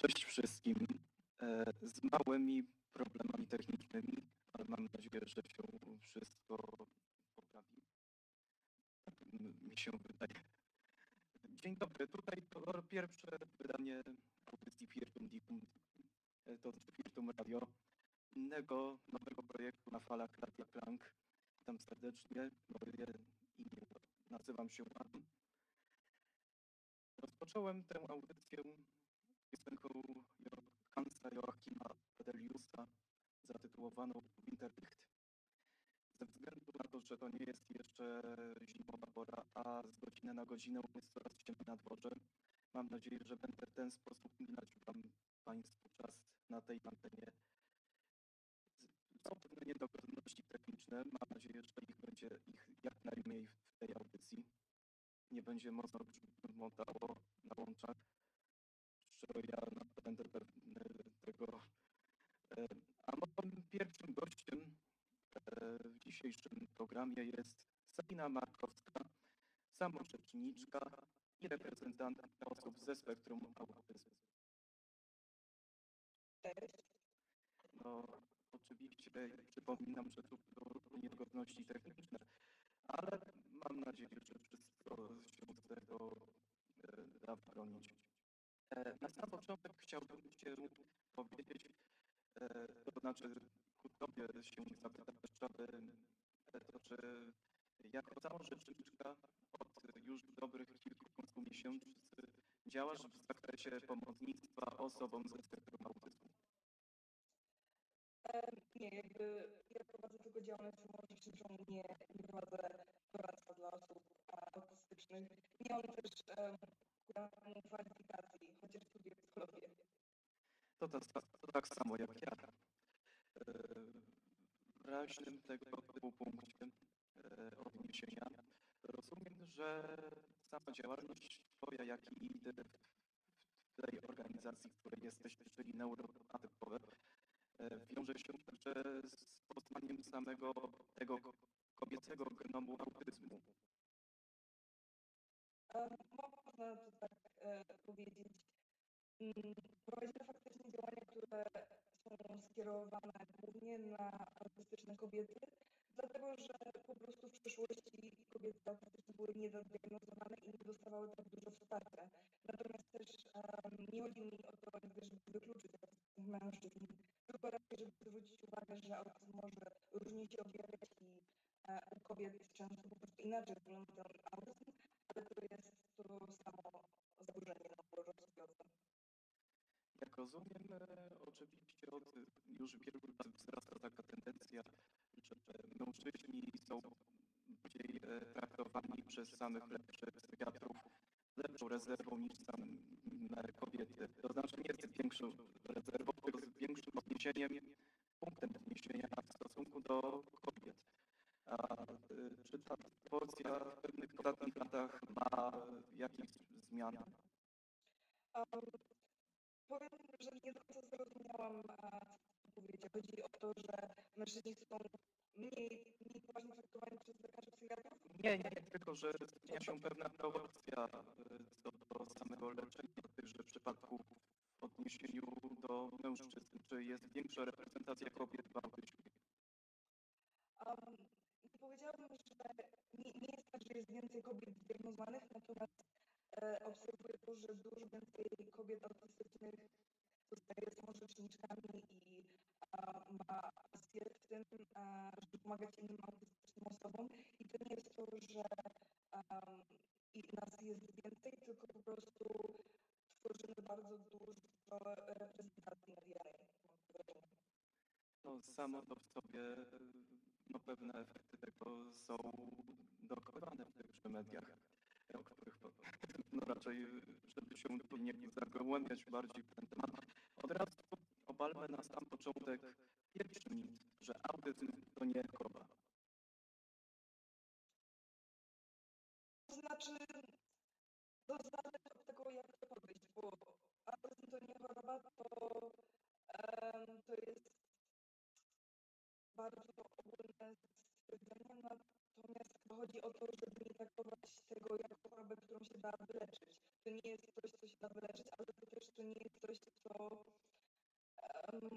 Cześć wszystkim. E, Z małymi problemami technicznymi, ale mam nadzieję, że się wszystko poprawi. Tak mi się wydaje. Dzień dobry, tutaj to pierwsze wydanie audycji Firtum Dicum, e, to znaczy Firtum Radio, innego nowego projektu na falach Radia Plank. Witam serdecznie, moje imię nazywam się Adam. Rozpocząłem tę audycję zatytułowaną Winterlicht. Ze względu na to, że to nie jest jeszcze zimowa pora, a z godziny na godzinę jest coraz ciemniej na dworze, mam nadzieję, że będę w ten sposób minąć wam Państwu czas na tej antenie. Są pewne niedogodności techniczne. Mam nadzieję, że ich będzie ich jak najmniej w tej audycji. Nie będzie mocno grzmotało na łączach że ja będę pewny tego. E, pierwszym gościem e, w dzisiejszym programie jest Sabina Markowska, samorzeczniczka i reprezentantka osób ze spektrum autyzmu. No, oczywiście przypominam, że tu były niegodności techniczne, ale mam nadzieję, że wszystko się z tego e, da bronić. E, Na sam początek chciałbym Cię powiedzieć, e, to znaczy ku Tobie się zapytać, aby e, to, czy jako samorzeczniczka od już dobrych kilkunastu miesięcy działasz w zakresie pomocnictwa osobom ze spektrum autyzmu. Em, Nie, jakby ja prowadzę tylko działalność samorzeczniczą, nie, nie prowadzę doradztwa dla osób a, autystycznych. Nie mam też um, kwalifikacji, chociaż studiuję psychologię. To, to, to tak samo jak ja. E, raźnym tego typu punkcie e, odniesienia rozumiem, że sama działalność Twoja, jak i w tej organizacji, w której jesteś, czyli neuroatypowe, e, wiąże się także z poznaniem samego tego kobiecego genomu autyzmu. Um, można to tak e, powiedzieć. Mm, Prowadzimy faktycznie działania, które są skierowane głównie na autystyczne kobiety, dlatego że po prostu w przeszłości kobiety autystyczne były niezadiagnozowane i nie dostawały tak dużo wsparcia. Natomiast też em, nie chodzi mi o to, żeby wykluczyć autystycznych mężczyzn, tylko raczej, żeby zwrócić uwagę, że autyzm może różnie się objawiać i e, u kobiet często po prostu inaczej wygląda ten autyzm, ale to jest to samo zaburzenie. Jak rozumiem, e, oczywiście od już wielu lat wzrasta taka tendencja, że mężczyźni są bardziej e, traktowani przez samych lepszych psychiatrów lepszą rezerwą niż same kobiety. To znaczy nie z większą rezerwą, tylko z większym odniesieniem, punktem odniesienia w stosunku do kobiet. A e, czy ta proporcja w pewnych ostatnich latach ma jakieś zmiany? Powiem, że nie do końca zrozumiałam, a, co powiedzieć. Chodzi o to, że mężczyźni są mniej, mniej poważnie traktowani przez lekarzy psychiatrów. Nie, nie, tylko że zmienia się pewna proporcja e, co do samego leczenia tychże przypadków w odniesieniu do mężczyzn. Czy jest większa reprezentacja kobiet w autyzmie? Um, nie powiedziałabym, że nie, nie jest tak, że jest więcej kobiet zdiagnozowanych, natomiast e, obserwuję to, że dużo więcej kobiet autystycznych zostaje samorzeczniczkami i ma pasję w tym, żeby pomagać innym autystycznym osobom. I to nie jest to, że um, i nas jest więcej, tylko po prostu tworzymy bardzo dużo reprezentacji medialnej. No, samo to w sobie, no pewne efekty tego są dokonywane w tychże mediach, o których no raczej, żeby się nie zagłębiać bardziej w ten temat. Od razu obalmy na sam początek pierwszy mit, że autyzm to nie choroba. To znaczy, to zależy od tego, jak to podejść, bo autyzm to nie choroba, to, to jest bardzo ogólne stwierdzenie, Natomiast chodzi o to, żeby nie traktować tego jako chorobę, którą się da wyleczyć. To nie jest coś, co się da wyleczyć, ale to też to nie jest coś, co um,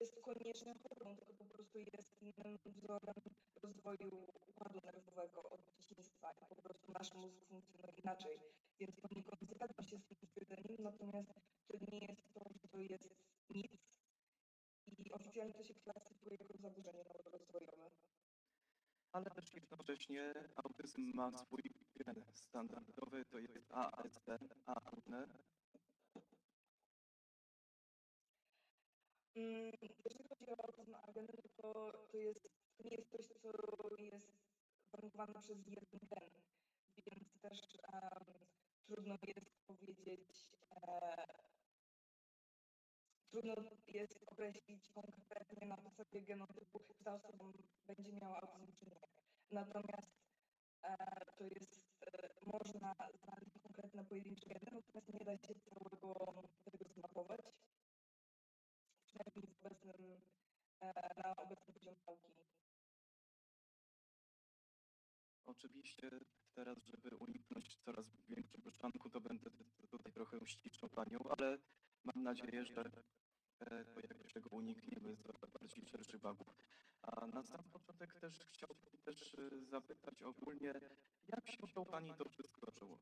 jest konieczną chorobą, tylko po prostu jest innym wzorem rozwoju układu nerwowego od dzieciństwa i po prostu nasz mózg funkcjonuje inaczej. Więc poniekąd zgadzam się z tym stwierdzeniem, natomiast to nie jest to, że to jest nic i oficjalnie to się klasyfikuje jako zaburzenie ale też jednocześnie autyzm ma swój gen standardowy, to jest ASD, AUNE. Mm, Jeżeli chodzi o autyzm ageny, to, to, jest, to nie jest coś, co jest warunkowane przez jeden gen, więc też em, trudno jest powiedzieć, e, trudno jest określić konkretnie na podstawie genotypu, ta osoba będzie miała autyzm, czy nie. Natomiast e, to jest, e, można znaleźć konkretne pojedyncze geny, natomiast nie da się całego tego zmapować przynajmniej w obecnym, e, na obecnym poziomie nauki. Oczywiście teraz, żeby uniknąć coraz większego szwanku, to będę tutaj trochę ściszył panią, ale mam nadzieję, że to jakoś tego unikniemy z bardziej szerszych wagów. A na sam początek też chciałbym też e, zapytać ogólnie, jak się to pani to wszystko zaczęło?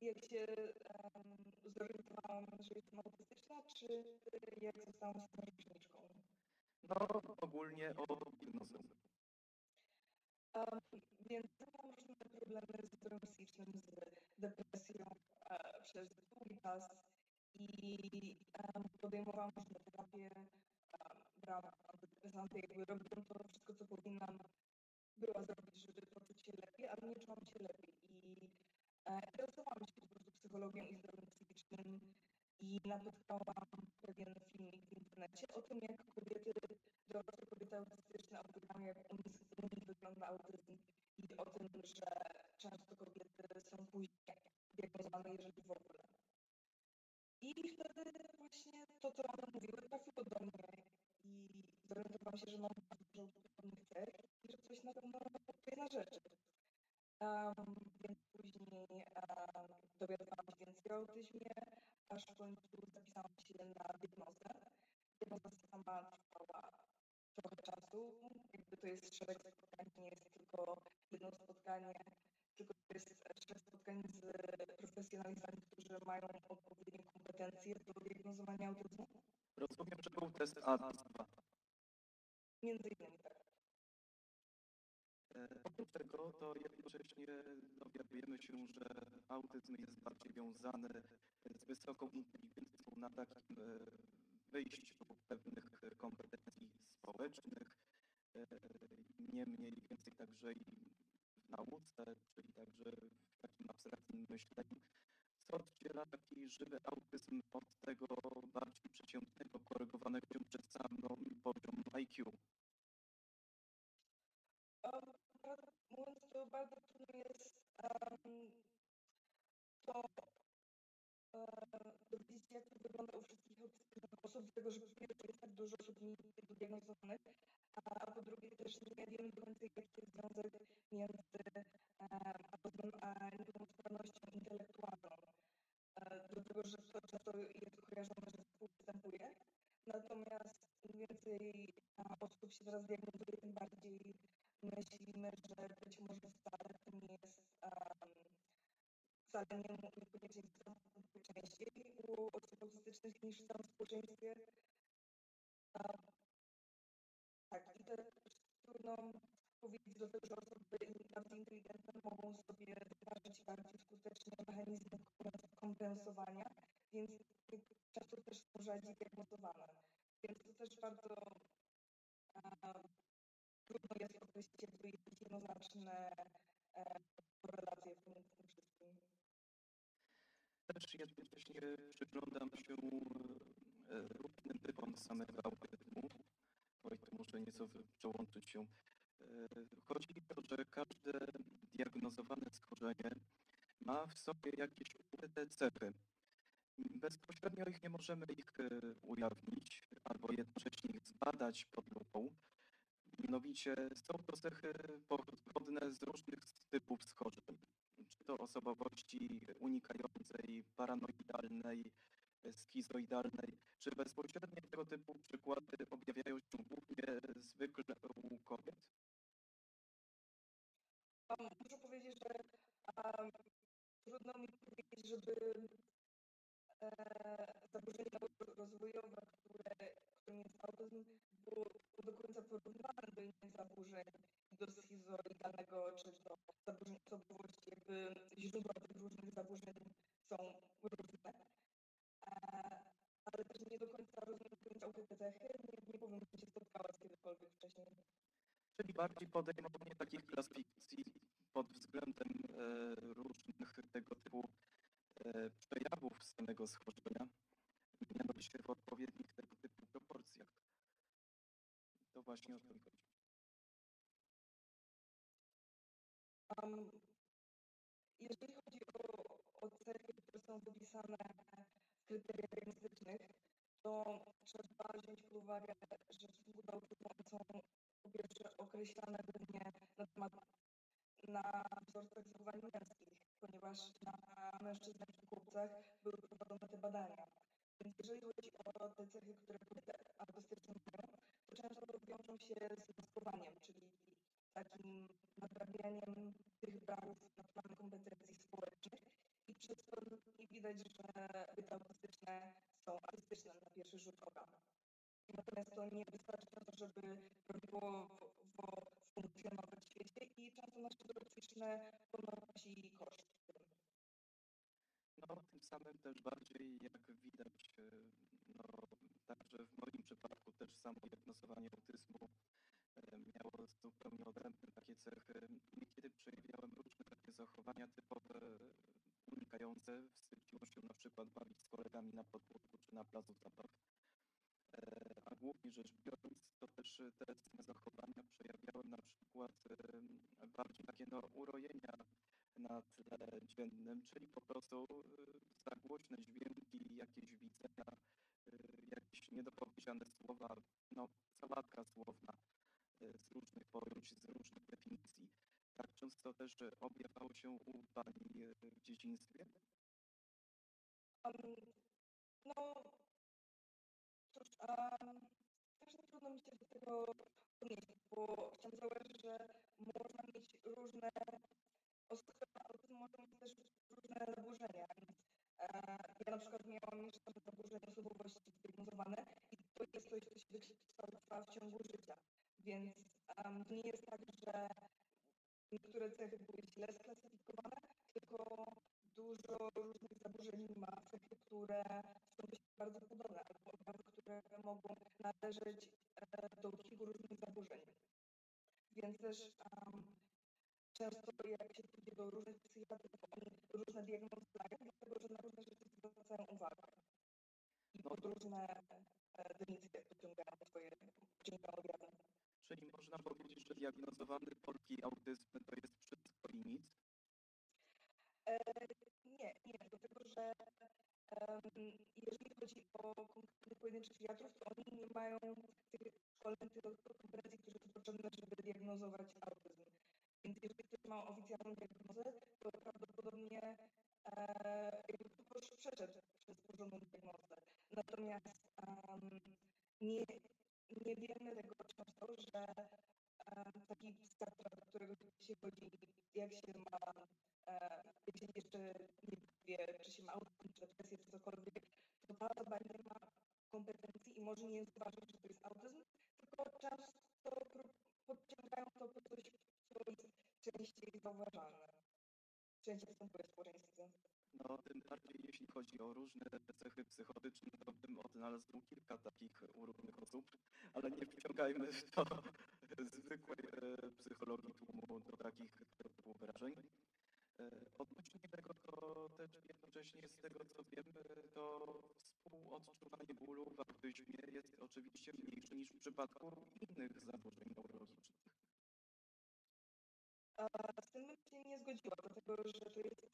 Jak się um, zorientowałam, że jestem autystyczna, czy y, jak zostałam starożniczką? No ogólnie o diagnozę. Um, więc miałam różne problemy z psychicznym, z depresją e, przez długi czas i um, podejmowałam różne terapie, brałam antydepresanty, jakby robiłam to wszystko, co powinnam była zrobić, żeby poczuć się lepiej, ale nie czułam się lepiej i e, interesowałam się po prostu psychologią i zdrowiem psychicznym i napotkałam pewien filmik w internecie o tym, jak kobiety, dorosłe kobiety autystyczne opowiadają, jak u nich wygląda autyzm i o tym, że często kobiety są później diagnozowane, jeżeli w ogóle. I wtedy właśnie to, co one mówiły, trafiło do mnie i zorientowałam się, że mam dużo podobnych cech i że coś na pewno jest na rzeczy. Um, więc później um, dowiadywałam się więcej o autyzmie, aż w końcu zapisałam się na diagnozę. Diagnoza sama trwała trochę czasu, jakby to jest szereg spotkań, nie jest tylko jedno spotkanie, tylko to jest szereg spotkań z profesjonalistami, którzy mają odpowiednie kompetencje do diagnozowania autyzmu. Rozumiem, że był test ADS-2. Między innymi tak. E, Oprócz tego, to jednocześnie dowiadujemy się, że autyzm jest bardziej wiązany z wysoką inteligencją na takim e, wyjściu pewnych kompetencji społecznych, e, niemniej więcej także i w nauce, czyli także w takim abstrakcyjnym myśleniu. Co oddziela taki żywy autyzm od tego bardziej przeciętnego, korygowanego przez samą poziom IQ? Mówiąc, to bardzo trudno jest um, to dowiedzieć jak to wygląda u wszystkich osób, dlatego że po pierwsze jest tak dużo osób diagnozowanych, a po drugie też do końca, jaki jest związek między a niepełnosprawnością intelektualną. E, Dlatego, że to często jest kojarzone, że współwystępuje. Natomiast im więcej osób się teraz diagnozuje, tym bardziej myślimy, że być może wcale nie jest wcale nie niekoniecznie występuje częściej u osób autystycznych niż w całym społeczeństwie. Powiedzieć do tego, że osoby bardziej inteligentne mogą sobie wytwarzać bardziej skutecznie mechanizmy kompensowania, więc często też są rzadziej diagnozowane. Więc to też bardzo um, trudno jest określić jakby jednoznaczne e, korelacje w w tym wszystkim. Też jednocześnie przyglądam się e, różnym typom samego autyzmu. Oj, to muszę nieco przełączyć się. E, Chodzi o to, że każde diagnozowane schorzenie ma w sobie jakieś ukryte cechy. Bezpośrednio ich nie możemy ich e, ujawnić albo jednocześnie ich zbadać pod lupą. Mianowicie są to cechy pochodne z różnych typów schorzeń. Czy to osobowości unikającej, paranoidalnej, schizoidalnej. Czy bezpośrednie tego typu przykłady objawiają się głównie zwykle u kobiet? Um, muszę powiedzieć, że um, trudno mi powiedzieć, żeby e, zaburzenie rozwojowe, które, którym jest autyzm, było do końca porównywane do innych zaburzeń, do schizoidalnego czy do zaburzeń osobowości. Jakby źródła tych różnych zaburzeń są różne. E, ale też nie do końca rozumiem pojęcia cechy. Nie, nie powiem, że się spotkała z kiedykolwiek wcześniej. Czyli bardziej podejmowanie takich klasyfikacji pod względem e, różnych tego typu e, przejawów samego schorzenia, mianowicie w odpowiednich tego typu proporcjach. To właśnie o to mi chodzi. Um, jeżeli chodzi o, o cechy, które są wypisane w kryteriach diagnostycznych, to trzeba wziąć pod uwagę, że są po pierwsze określane głównie na temat na wzorcach zachowań męskich, ponieważ na mężczyznach i chłopcach były prowadzone te badania. Więc jeżeli chodzi o te cechy, które kobiety artystyczne mają, to często wiążą się z maskowaniem, czyli takim nadrabianiem tych braków naturalnych kompetencji społecznych i przez to nie widać, że kobiety autystyczne są artystyczne na pierwszy rzut oka. Natomiast to nie wystarczy na to, żeby prawidłowo funkcjonować w świecie i często nasze psychiczne ponosi koszt. No, tym samym też bardziej, jak widać, e, no, także w moim przypadku też samo diagnozowanie autyzmu e, miało zupełnie odrębne takie cechy. Niekiedy przejawiałem różne takie zachowania typowe, unikające, wstydziło się na przykład bawić z kolegami na podwórku czy na placu zabaw. E, a głównie rzecz biorąc, to też te same zachowania przejawiałem na przykład bardziej takie no, urojenia na tle dziennym, czyli po prostu y, za głośne dźwięki, jakieś widzenia, y, jakieś niedopowiedziane słowa, no sałatka słowna y, z różnych pojęć, z różnych definicji. Tak często też objawiało się u Pani w dzieciństwie? Um, no, cóż, um, też trudno mi się do tego odnieść, bo chciałam zauważyć, że można mieć różne osoby autyzm mogą mieć też różne zaburzenia. E, ja na przykład miałam jeszcze zaburzenie osobowości zdiagnozowane i to jest coś, co się wykształca w ciągu życia. Więc um, nie jest tak, że niektóre cechy były źle sklasyfikowane, tylko dużo różnych zaburzeń ma cechy, które są bardzo podobne, albo objawy, które mogą należeć e, do kilku różnych zaburzeń. Więc też um, często jak się pójdzie do różnych psychiatrów, oni różne diagnozy dają, dlatego że na różne rzeczy zwracają uwagę. I pod różne e, definicje pociągają swoje pociągają objawy. Czyli można powiedzieć, że diagnozowany polski autyzm to jest wszystko i nic? E, nie, nie, dlatego że um, jeżeli chodzi o konkretnych pojedynczych psychiatrów, to oni nie mają tych szkoleń, tych kompetencji, które są potrzebne, żeby diagnozować autyzm. Więc jeżeli ktoś ma oficjalną diagnozę, to prawdopodobnie e, ktoś przeszedł przez porządną diagnozę. Natomiast um, nie, nie wiemy tego często, że um, taki psychiatra, do którego się chodzi, jak się ma, e, jeszcze nie wie, czy się ma autyzm, czy depresję, czy cokolwiek, to ta osoba nie ma kompetencji i może nie zauważyć, że to jest autyzm, tylko często podciągają to po coś częściej zauważalne. W społeczeństwie. No, tym bardziej jeśli chodzi o różne cechy psychotyczne, to bym odnalazł kilka takich u różnych osób, ale nie wciągajmy do zwykłej e, psychologii tłumu, do takich typu wyrażeń. E, odnośnie tego, to też jednocześnie z tego co wiem, e, to współodczuwanie bólu w autyzmie jest oczywiście mniejsze niż w przypadku innych zaburzeń neurologicznych. Tym bym się nie zgodziła, dlatego że to jest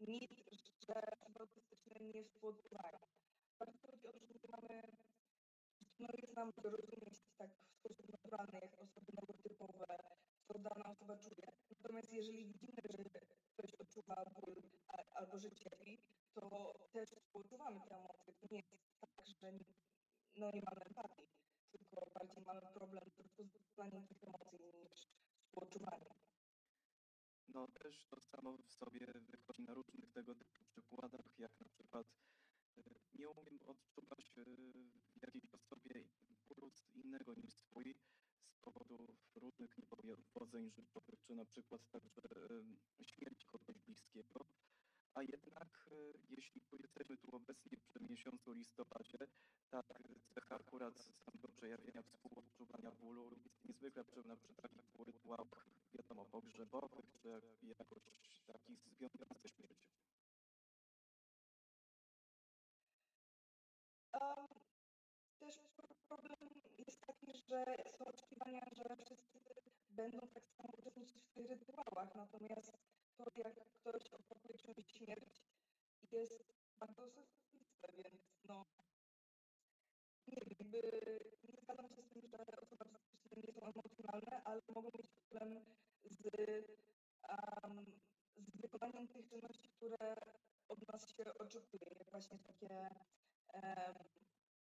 mit, że osoby autystyczne nie współodczuwają. Bardzo chodzi o to, że mamy, no jest nam zrozumieć tak w sposób naturalny, jak osoby neurotypowe, co dana osoba czuje. Natomiast jeżeli widzimy, że ktoś odczuwa ból albo że cierpi, to też współodczuwamy te emocje. nie jest tak, że nie, no nie mamy empatii, tylko bardziej mamy problem z rozpoznaniem tych emocji niż współodczuwaniem. No też to samo w sobie wychodzi na różnych tego typu przykładach, jak na przykład y, nie umiem odczuwać y, w jakiejś osobie impuls innego niż swój z powodu różnych niepowodzeń życiowych, czy na przykład także y, śmierć kogoś bliskiego. A jednak, jeśli jesteśmy tu obecni przy miesiącu listopadzie, tak cecha akurat samego przejawienia współodczuwania bólu jest niezwykle potrzebna przy takich pogrzebowych, czy jak- jakoś takich związanych ze śmiercią. Um, też pro- problem jest taki, że są oczekiwania, że wszyscy będą tak samo uczestniczyć w tych rytuałach, natomiast to, jak ktoś opracuje czymś śmierć, jest bardzo osobiste, więc no, nie wiem, by, nie zgadzam się z tym, że osoby artystyczne nie są emocjonalne, ale mogą mieć problem z, um, z wykonaniem tych czynności, które od nas się oczekuje, jak właśnie takie em,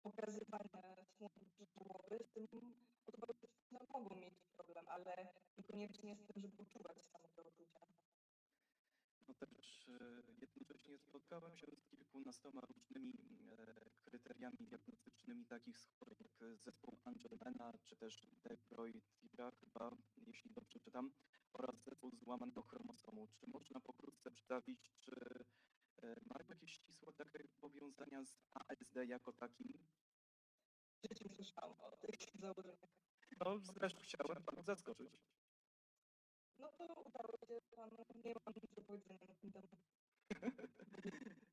pokazywanie smutku życzołowy, z tym osoby artystyczne mogą mieć problem, ale niekoniecznie uczuwać samo te uczucia. No też e, jednocześnie spotkałem się z kilkunastoma różnymi e, kryteriami diagnostycznymi takich schorzeń, jak zespół Angelmana, czy też Detroit-Tira chyba, jeśli dobrze czytam, oraz zespół złamanego chromosomu. Czy można pokrótce przedstawić, czy e, mają jakieś ścisłe takie powiązania z ASD jako takim? W życiu słyszałam o tych założeniach. No, zresztą chciałem panu zaskoczyć. No to udało się panu, nie mam nic do powiedzenia na ten temat.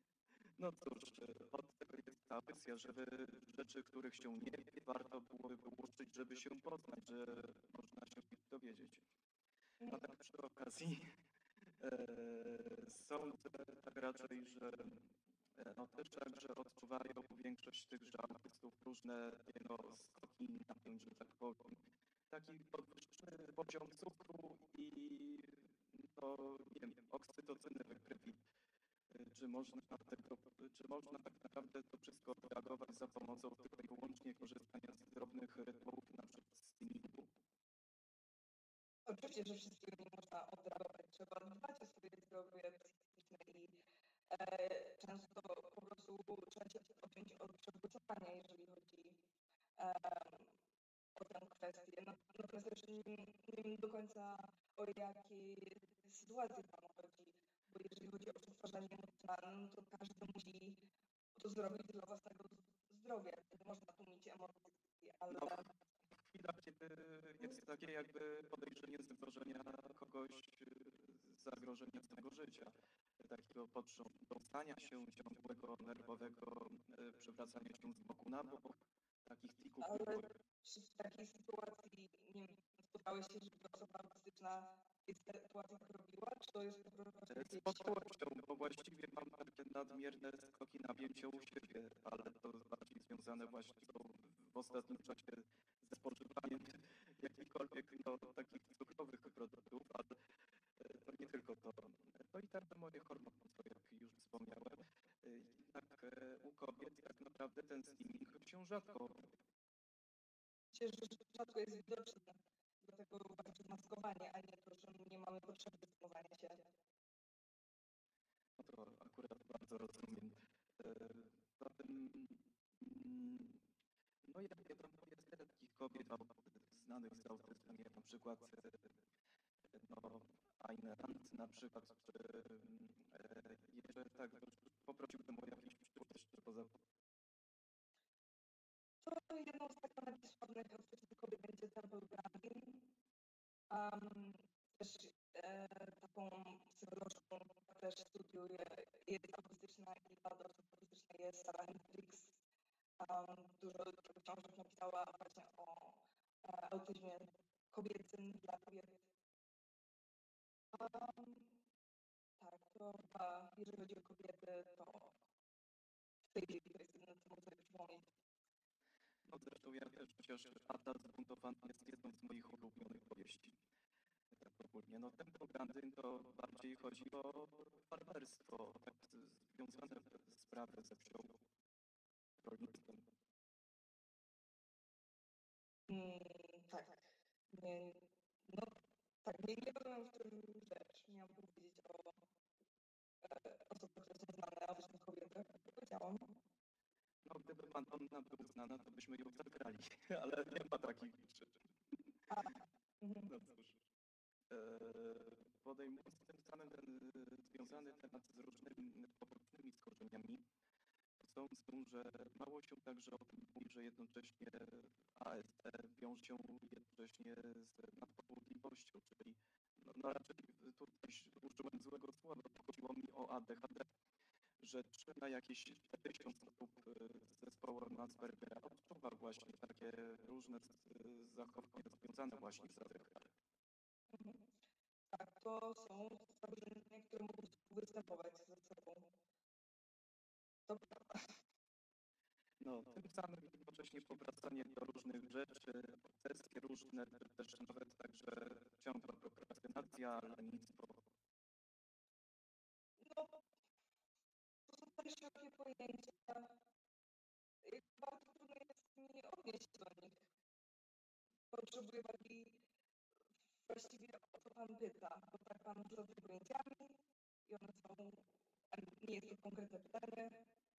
No cóż, od tego jest ta kwestia, żeby rzeczy, których się nie wie, warto byłoby wyłuszczyć, żeby się poznać, że można się dowiedzieć. No tak przy okazji e, sądzę tak raczej, że e, no też także odczuwają większość tychże artystów różne no, skoki napięć, że tak powiem. Taki podwyższony poziom cukru no, nie wiem, oksytocyny we krwi. E, Czy można, tego, czy można tak naprawdę to wszystko reagować za pomocą tylko i wyłącznie korzystania z drobnych rytuałów, na przykład spinningu? Oczywiście, że wszystkiego nie można odreagować. Trzeba dbać o swoje zdrowie psychiczne i e, często po prostu trzeba się odciąć od przewrócenia, jeżeli chodzi em, o tę kwestię. No- Natomiast też nie wiem do końca o jakiej sytuacji Panu chodzi, bo jeżeli chodzi o przetwarzanie emocjonalne, no to każdy musi to zrobić dla własnego zdrowia. Nie można tłumić emocji, ale... No, kiedy jest takie jakby podejrzenie zagrożenia kogoś, zagrożenia swojego życia, takiego potrząsania się ciągłego, nerwowego, y, przewracania się z boku na bok, takich tików Ale czy w takiej sytuacji, nie wiem, spotkałeś się, żeby osoba artystyczna to robiła, czy to jest po prostu Z podłością, bo właściwie mam takie nadmierne skoki napięcia u siebie, ale to bardziej związane właśnie są w ostatnim czasie ze spożywaniem jakichkolwiek no, takich cukrowych produktów, ale e, to nie tylko to. No i także moje hormony, jak już wspomniałem. E, Jednak e, u kobiet tak naprawdę ten steaming się rzadko że rzadko jest widoczne, dlatego bardziej maskowanie, a nie to, że nie mamy potrzeby steamowania się. No to akurat bardzo rozumiem. E, Zatem, mm, no jak wiadomo, jest wiele takich kobiet znanych z autyzmem, jak na przykład e, no, Ayn Rand na przykład, czy e, jeszcze tak, poprosiłbym o jakieś przykład jeszcze poza To jedną z tak sławnych autystycznych kobiet będzie Temple Grandin. Um, też e, taką psycholożką, też studiuje, jest autystyczna i bada osób autystyczne jest Sarah Hendricks. Um, dużo książek napisała właśnie o e, autyzmie kobiecym dla kobiet. Um, tak, to chyba, jeżeli chodzi o kobiety, to w tej chwili to jest jedyne, co mogę przypomnieć. No zresztą ja też chociaż Ada zbuntowany jest jedną z moich ulubionych powieści. Tak ogólnie. No ten Grandyn to bardziej chodzi o farmerstwo, tak związane sprawy ze wsią. rolnictwem. Mm, tak. Nie, no tak, nie, nie rozumiem w tym rzecz. Miałam powiedzieć o e, osobach, które są znane, a właśnie kobietach. Powiedziałam. No, gdyby Madonna była znana, to byśmy ją zagrali, ale nie ma takich rzeczy. Mhm. No cóż. Eee, Podejmując tym samym ten e, związany temat z różnymi pobocznymi skorzeniami, sądzę, że mało się także o tym mówi, że jednocześnie ASD wiąże się jednocześnie z nadpobudliwością, czyli no, no raczej tutaj użyłem złego słowa, chodziło mi o ADHD, że trzyma jakieś 40 osób e, z zespołem Aspergera odczuwa właśnie takie różne z- zachowania związane właśnie z ADHD. Mhm. Tak, to są zaburzenia, które mogą występować ze sobą. To. No, tym samym jednocześnie powracanie do różnych rzeczy, obsesje różne, też nawet także ciągła prokrastynacja, lenistwo. No, to są tak szerokie pojęcia. i Bardzo trudno jest mi odnieść się do nich. Potrzebuję bardziej właściwie o co pan pyta, bo tak pan rzuca pojęciami i one są, nie jest to konkretne pytanie.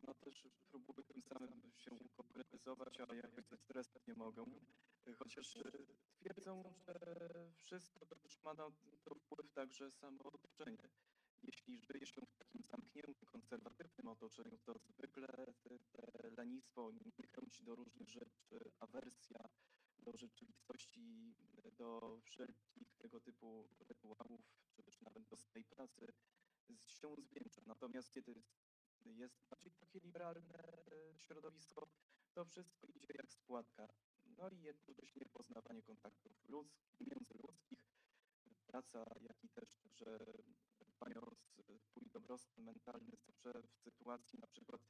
No też próbuję tym samym się konkretyzować, ale jakoś ze stresem nie mogą. Chociaż e, twierdzą, że wszystko też ma na to wpływ także samo otoczenie. Jeśli żyje się w takim zamkniętym, konserwatywnym otoczeniu, to zwykle te lenistwo, niechęć do różnych rzeczy, awersja do rzeczywistości, do wszelkich tego typu rytuałów, czy też nawet do swojej pracy się zwiększa. Natomiast kiedy jest bardziej takie liberalne e, środowisko, to wszystko idzie jak spłatka. No i jednocześnie poznawanie kontaktów ludzkich, międzyludzkich, praca, jak i też, że dbając swój dobrostan mentalny zawsze w sytuacji na przykład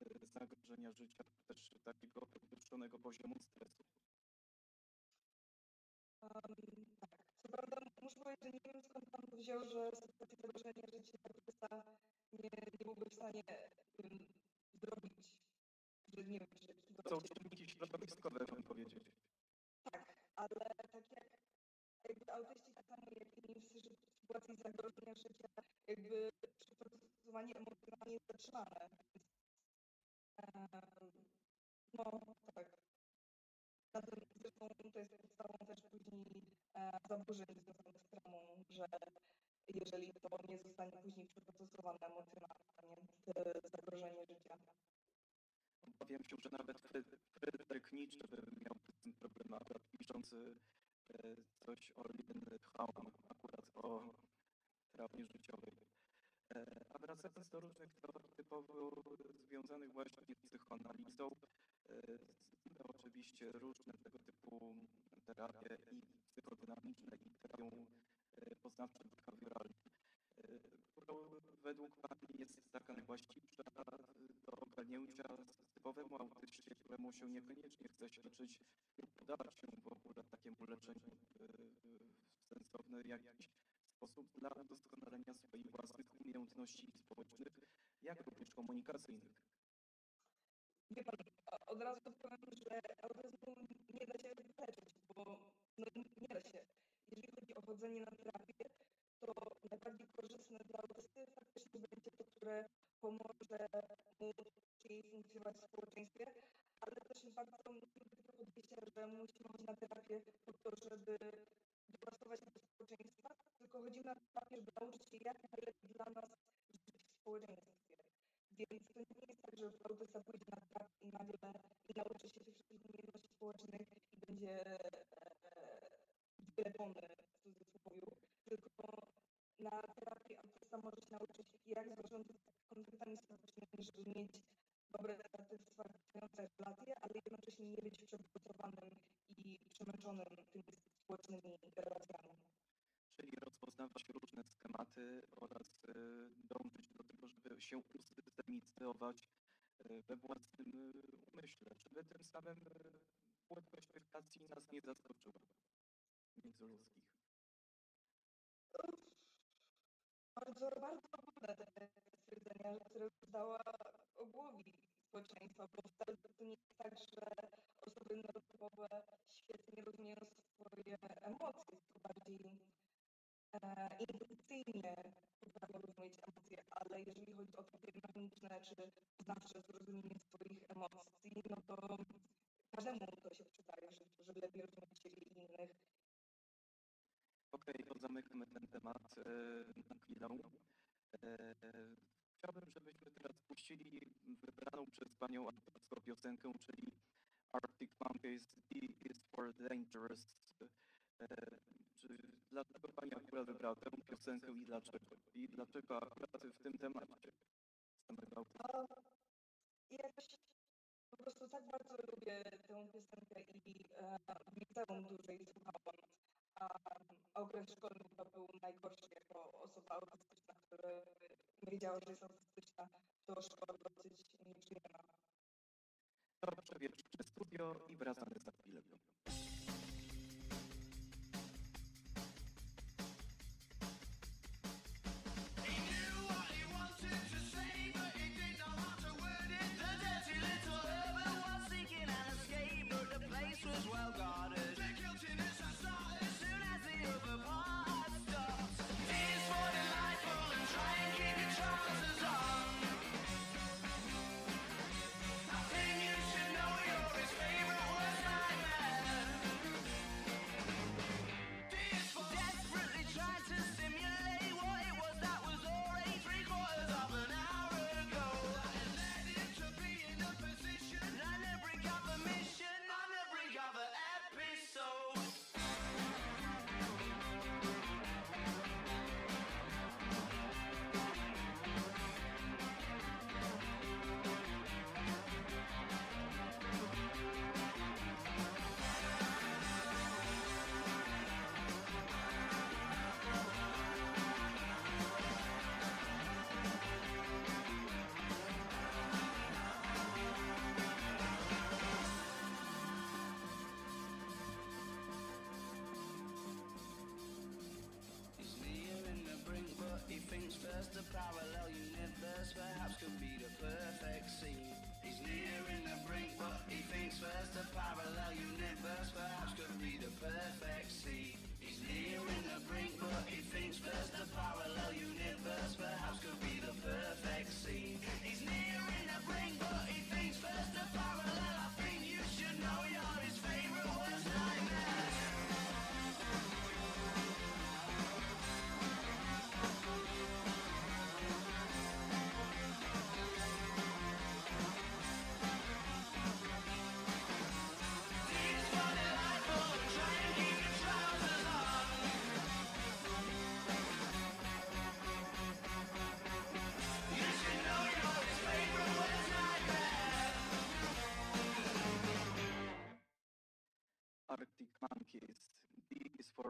e, zagrożenia życia, też takiego podwyższonego poziomu stresu. Um, tak, co prawda muszę powiedzieć, że nie wiem skąd pan to wziął, że sytuacja zagrożenia życia artysta nie, nie byłby w stanie um, zrobić, że nie wiem, czy To są czynniki środowiskowe, bym powiedzieć. Tak, ale tak jak jakby autyści tak samo jak inni w sy- w sytuacji zagrożenia życia, jakby przeprocesowanie emocjonalnie jest zatrzymane. Em, no tak. Tym zresztą to jest podstawą też później e, zaburzeń związanych z traumą, że jeżeli to nie zostanie później przeprocesowane emocjonalnie, te zagrożenie życia. Obawiam się, że nawet Fry- Fryderyk Nietzsche by miał z tym problem, akurat piszący e, coś o Liebentraum, akurat o traumie życiowej. E, A wracając do różnych teorii typowo związanych właśnie z psychoanalizą, oczywiście różne tego typu terapie i psychodynamiczne i terapią e, poznawczo-behawioralną, e, według Pani jest taka najwłaściwsza do ogarnięcia typowemu autyście, któremu się niekoniecznie chce się leczyć lub podawać się w ogóle takiemu leczeniu e, w sensowny jakiś sposób dla udoskonalenia swoich własnych umiejętności społecznych, jak również komunikacyjnych. Wie pan, od razu powiem, że autyzmu nie da się wyleczyć, bo no, nie da się. Jeżeli chodzi o chodzenie na terapię, to najbardziej korzystne dla autysty faktycznie będzie to, które pomoże mu lepiej funkcjonować w społeczeństwie, ale też bardzo to podejście, że musimy chodzić na terapię po to, żeby dopasować się do społeczeństwa, tylko chodzimy na terapię, żeby nauczyć się jak najlepiej dla nas żyć w społeczeństwie. Więc to nie jest tak, że autysta pójdzie na terapię i nagle i nauczy się tych wszystkich umiejętności społecznych i będzie e, wyleczony w cudzysłowie, tylko na terapii autysta może się nauczyć, jak zarządzać konfliktami społecznymi, żeby mieć dobre, satysfakcjonujące relacje, ale jednocześnie nie być przepracowanym i przemęczonym tymi społecznymi relacjami. Czyli rozpoznawać różne schematy oraz e, dążyć do tego, żeby się usystemizować e, we własnym e, umyśle, żeby tym samym płynność relacji nas nie zaskoczyła międzyludzkich. Bardzo, bardzo ładne te stwierdzenia, które dała Ogłowi społeczeństwa, bo wcale to nie jest tak, że osoby neurotypowe świetnie rozumieją swoje emocje, to bardziej intuicyjnie potrafią rozumieć emocje, ale jeżeli chodzi o takie mechaniczne czy poznawcze zrozumienie swoich emocji, no to każdemu to się przydaje, że, żeby lepiej rozumieć siebie i innych. Okej, to zamykamy ten temat e, na chwilę. E, Chciałbym, żebyśmy teraz puścili wybraną przez panią autorską piosenkę, czyli Arctic Monkeys D is for Dangerous. E, Czy dlaczego pani akurat wybrała tę piosenkę i dlaczego? I dlaczego akurat w tym temacie? A jakoś po prostu tak bardzo lubię tę piosenkę i e, w liceum dłużej słuchałam. A okres szkolny chyba był najgorszy jako osoba autystyczna, która nie wiedziała, że jest autystyczna. To szkoła dosyć nieprzyjemna. To przewietrzmy studio i wracamy za chwilę. universe, the parallel universe, perhaps.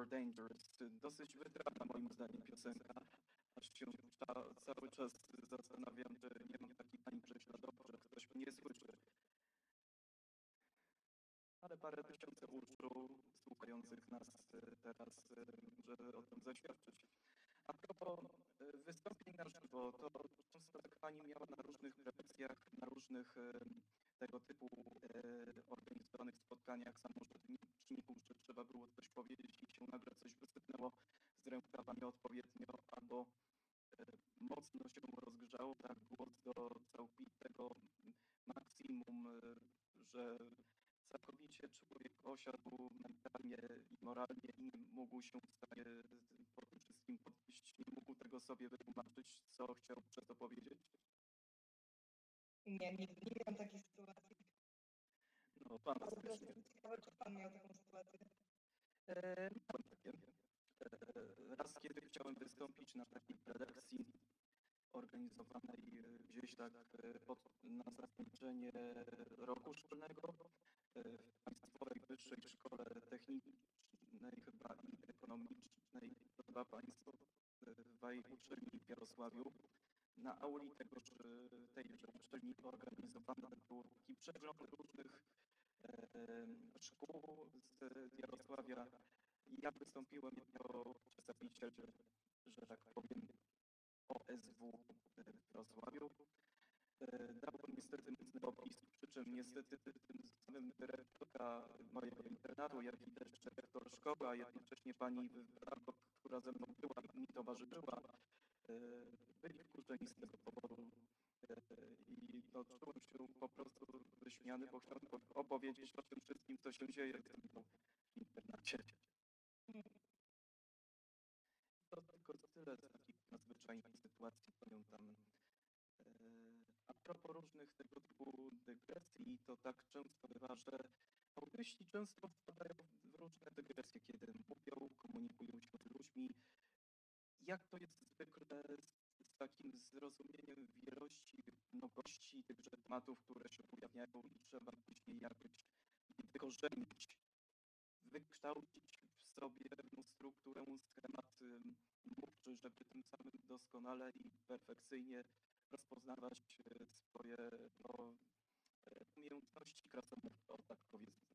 For Dangerous. Dosyć wytrata moim zdaniem piosenka, aż się cały czas zastanawiam, czy nie mam takich ani prześladowców, że ktoś mnie nie słyszy. Ale parę tysięcy uszu słuchających nas e, teraz e, może o tym zaświadczyć. A propos e, wystąpień na żywo, to często tak pani miała na różnych prelekcjach, na różnych tego typu organizowanych spotkaniach samorzeczników, że trzeba było coś powiedzieć i się nagle coś wysypnęło z rękawa nieodpowiednio, albo e, mocno się rozgrzało tak głos do całkowitego maksimum, e, że całkowicie człowiek osiadł mentalnie i moralnie i nie mógł się w stanie po tym wszystkim podnieść, nie mógł tego sobie wytłumaczyć, co chciał przez to powiedzieć. Nie, nie, nie miałam takiej sytuacji. No, pan jestem ciekawa, czy pan miał taką sytuację. E, Raz, kiedy chciałem wystąpić na takiej prelekcji organizowanej e, gdzieś tak e, pod, na zakończenie roku szkolnego w Państwowej Wyższej Szkole Technicznej chyba i Ekonomicznej, to dwa państwo w Waj- uczelni w Jarosławiu. Na auli tegoż, tejże uczelni organizowany był taki przegląd różnych szkół z Jarosławia. Ja wystąpiłem jako przedstawiciel, że tak powiem, OSW w Wrocławiu. e, dał niestety mocny opis, przy czym niestety tym samym dyrektorka mojego internatu, jak i też dyrektor szkoły, a jednocześnie pani Barbok, która ze mną była i mi towarzyszyła, e, byli wkurzeni z tego powodu no, czułem się po prostu wyśmiany, bo chciałem po- opowiedzieć o tym wszystkim, co się dzieje w internacie. To tylko tyle z takich nadzwyczajnych sytuacji, pamiętam. E, A propos różnych tego typu dygresji, to tak często bywa, że autyści często wpadają w różne dygresje, kiedy mówią, komunikują się z ludźmi. Jak to jest zwykle z, z takim zrozumieniem wielości, mnogości tychże tematów, które się pojawiają i trzeba później jakoś wykorzenić, wykształcić w sobie pewną strukturę, schemat mówczy, żeby tym samym doskonale i perfekcyjnie rozpoznawać e, swoje no, e, umiejętności krasomówcze, tak powiedzmy.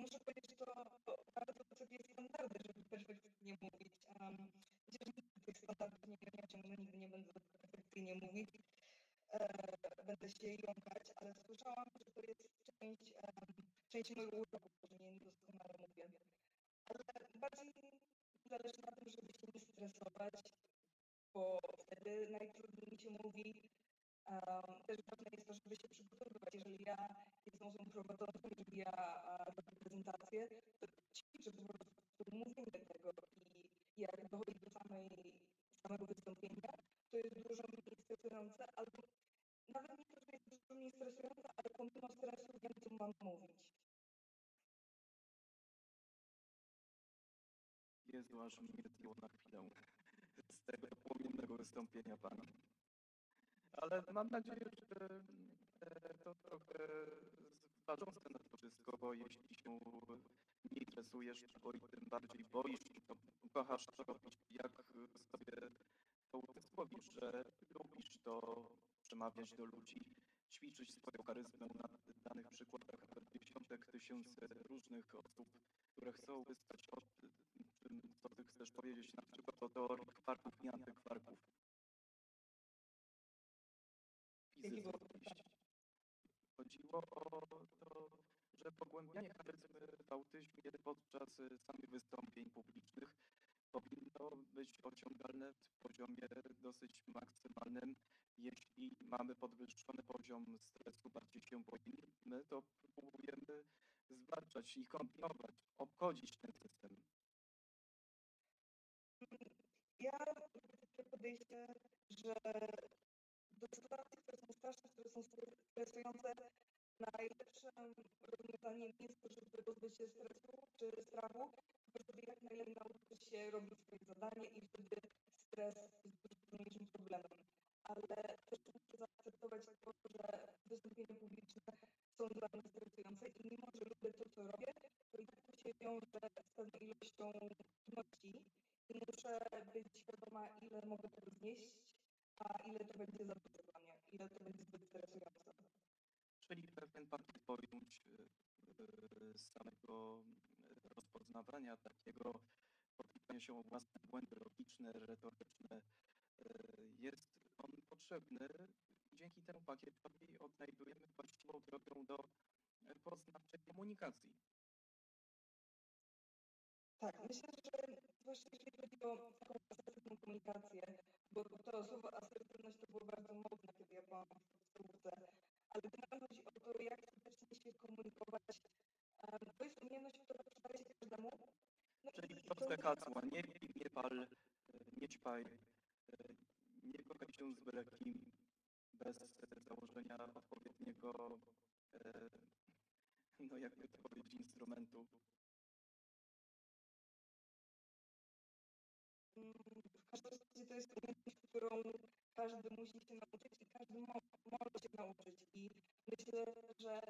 Muszę powiedzieć, że to bardzo wysokie standardy, żeby perfekcyjnie mówić. Um, chociaż nigdy tych standardów nie osiągnę, nigdy nie będę mówić. E, będę się jąkać, ale słyszałam, że to jest część, em, część mojego uroku, że nie doskonale mówię. Ale bardziej zależy na tym, żeby się nie stresować, bo wtedy najtrudniej mi się mówi. Um, też ważne jest to, żeby się przygotowywać. Jeżeli ja jestem osobą prowadzącą, jeżeli ja robię prezentację, to ćwiczę po prostu mówienie tego i jak dochodzi do samej, samego wystąpienia, to jest dużo mniej stresujące, albo nawet nie to, że jest dużo mniej stresujące, ale pomimo stresu wiem, co mam mówić. Jezu, aż mnie zdjęło na chwilę z tego płomiennego wystąpienia pana. Ale mam nadzieję, że e, to trochę zważące na to wszystko, bo jeśli się mniej stresujesz, albo i tym bardziej boisz, to kochasz to robić, jak sobie to uzmysłowisz, że lubisz to przemawiać do ludzi, ćwiczyć swoją charyzmę na danych przykładach dziesiątek tysięcy różnych osób, które chcą wystać o tym, chcesz powiedzieć, na przykład o teorii kwarków i antykwarków. Fizyce oczywiście. Chodziło o to, że pogłębianie charyzmy w autyzmie podczas y, samych wystąpień publicznych powinno być osiągalne w poziomie dosyć maksymalnym. Jeśli mamy podwyższony poziom stresu, bardziej się boimy, to próbujemy zwalczać i kombinować, obchodzić ten system. Ja lubię takie podejście, że do sytuacji, które są straszne, które są stres- stresujące, najlepszym rozwiązaniem jest to, żeby pozbyć się stresu czy strachu, żeby jak najlepiej nauczyć się robić swoje zadanie i wtedy stres jest dużo mniejszym problemem. Ale też muszę zaakceptować to, że wystąpienia publiczne są dla mnie stresujące i mimo, że lubię to, co robię, to i tak to się wiąże z pewną ilością trudności muszę być świadoma, ile mogę tego znieść, a ile to będzie za dużo dla mnie, ile to będzie zbyt stresujące. Czyli pewien pakiet pojęć y, y, z samego rozpoznawania takiego potykania się o własne błędy logiczne, retoryczne. y, Jest on potrzebny. Dzięki temu pakietowi odnajdujemy właściwą drogę do poznawczej komunikacji. Tak, myślę, że zwłaszcza jeżeli chodzi o taką asertywną komunikację, bo to słowo asertywność to było bardzo modne, kiedy ja byłam w podstawówce, ale generalnie chodzi o to, jak skutecznie się komunikować. To jest umiejętność, która przydaje się każdemu. No Czyli proste hasła, nie pij, nie pal, nie ćpaj, y, nie kochaj się z byle kim, bez założenia odpowiedniego, y, no jakby to powiedzieć, instrumentu. W razie to jest umiejętność, którą każdy musi się nauczyć i każdy mo może się nauczyć. I myślę, że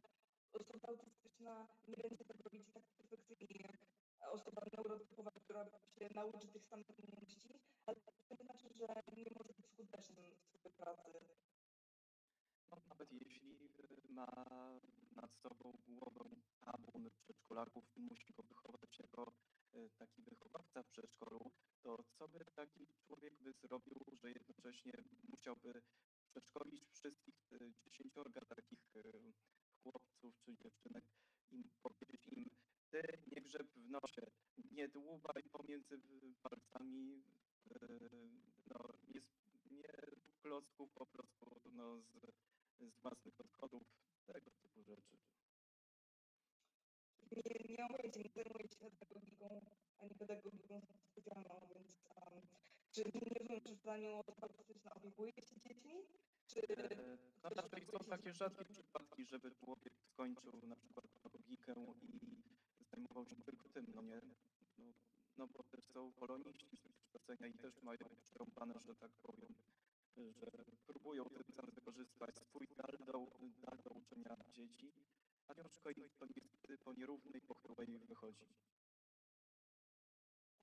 osoba autystyczna nie będzie tego robić tak perfekcyjnie jak osoba neurotypowa, która się nauczy tych samych umiejętności, ale to nie znaczy, że nie może być skutecznym w swojej pracy. No, nawet jeśli y, ma nad sobą głowę tabun przedszkolaków i musi go wychować jako taki wychowawca w przedszkolu, to co by taki człowiek by zrobił, że jednocześnie musiałby przeszkolić wszystkich e, dziesięciorga takich e, chłopców czy dziewczynek i powiedzieć im, ty nie grzeb w nosie, nie dłubaj pomiędzy palcami, e, no, nie, nie klocków po prostu no, z, z własnych odchodów, tego typu rzeczy. Nie, nie mam pojęcia, nie zajmuję się pedagogiką, ani pedagogiką specjalną, więc um, czy nie rozumiem, czy w zdaniu osoba autystyczna opiekuje się dziećmi? Czy E, No raczej są takie rzadkie przypadki, żeby człowiek skończył na przykład pedagogikę i zajmował się tylko tym, no nie? No, no bo też są poloniści z wykształcenia i też mają przerąbane, że tak powiem, że próbują tym samym wykorzystać swój dar do, dar do uczenia dzieci, ciężko im to niestety po nierównej, pochyłej wychodzi.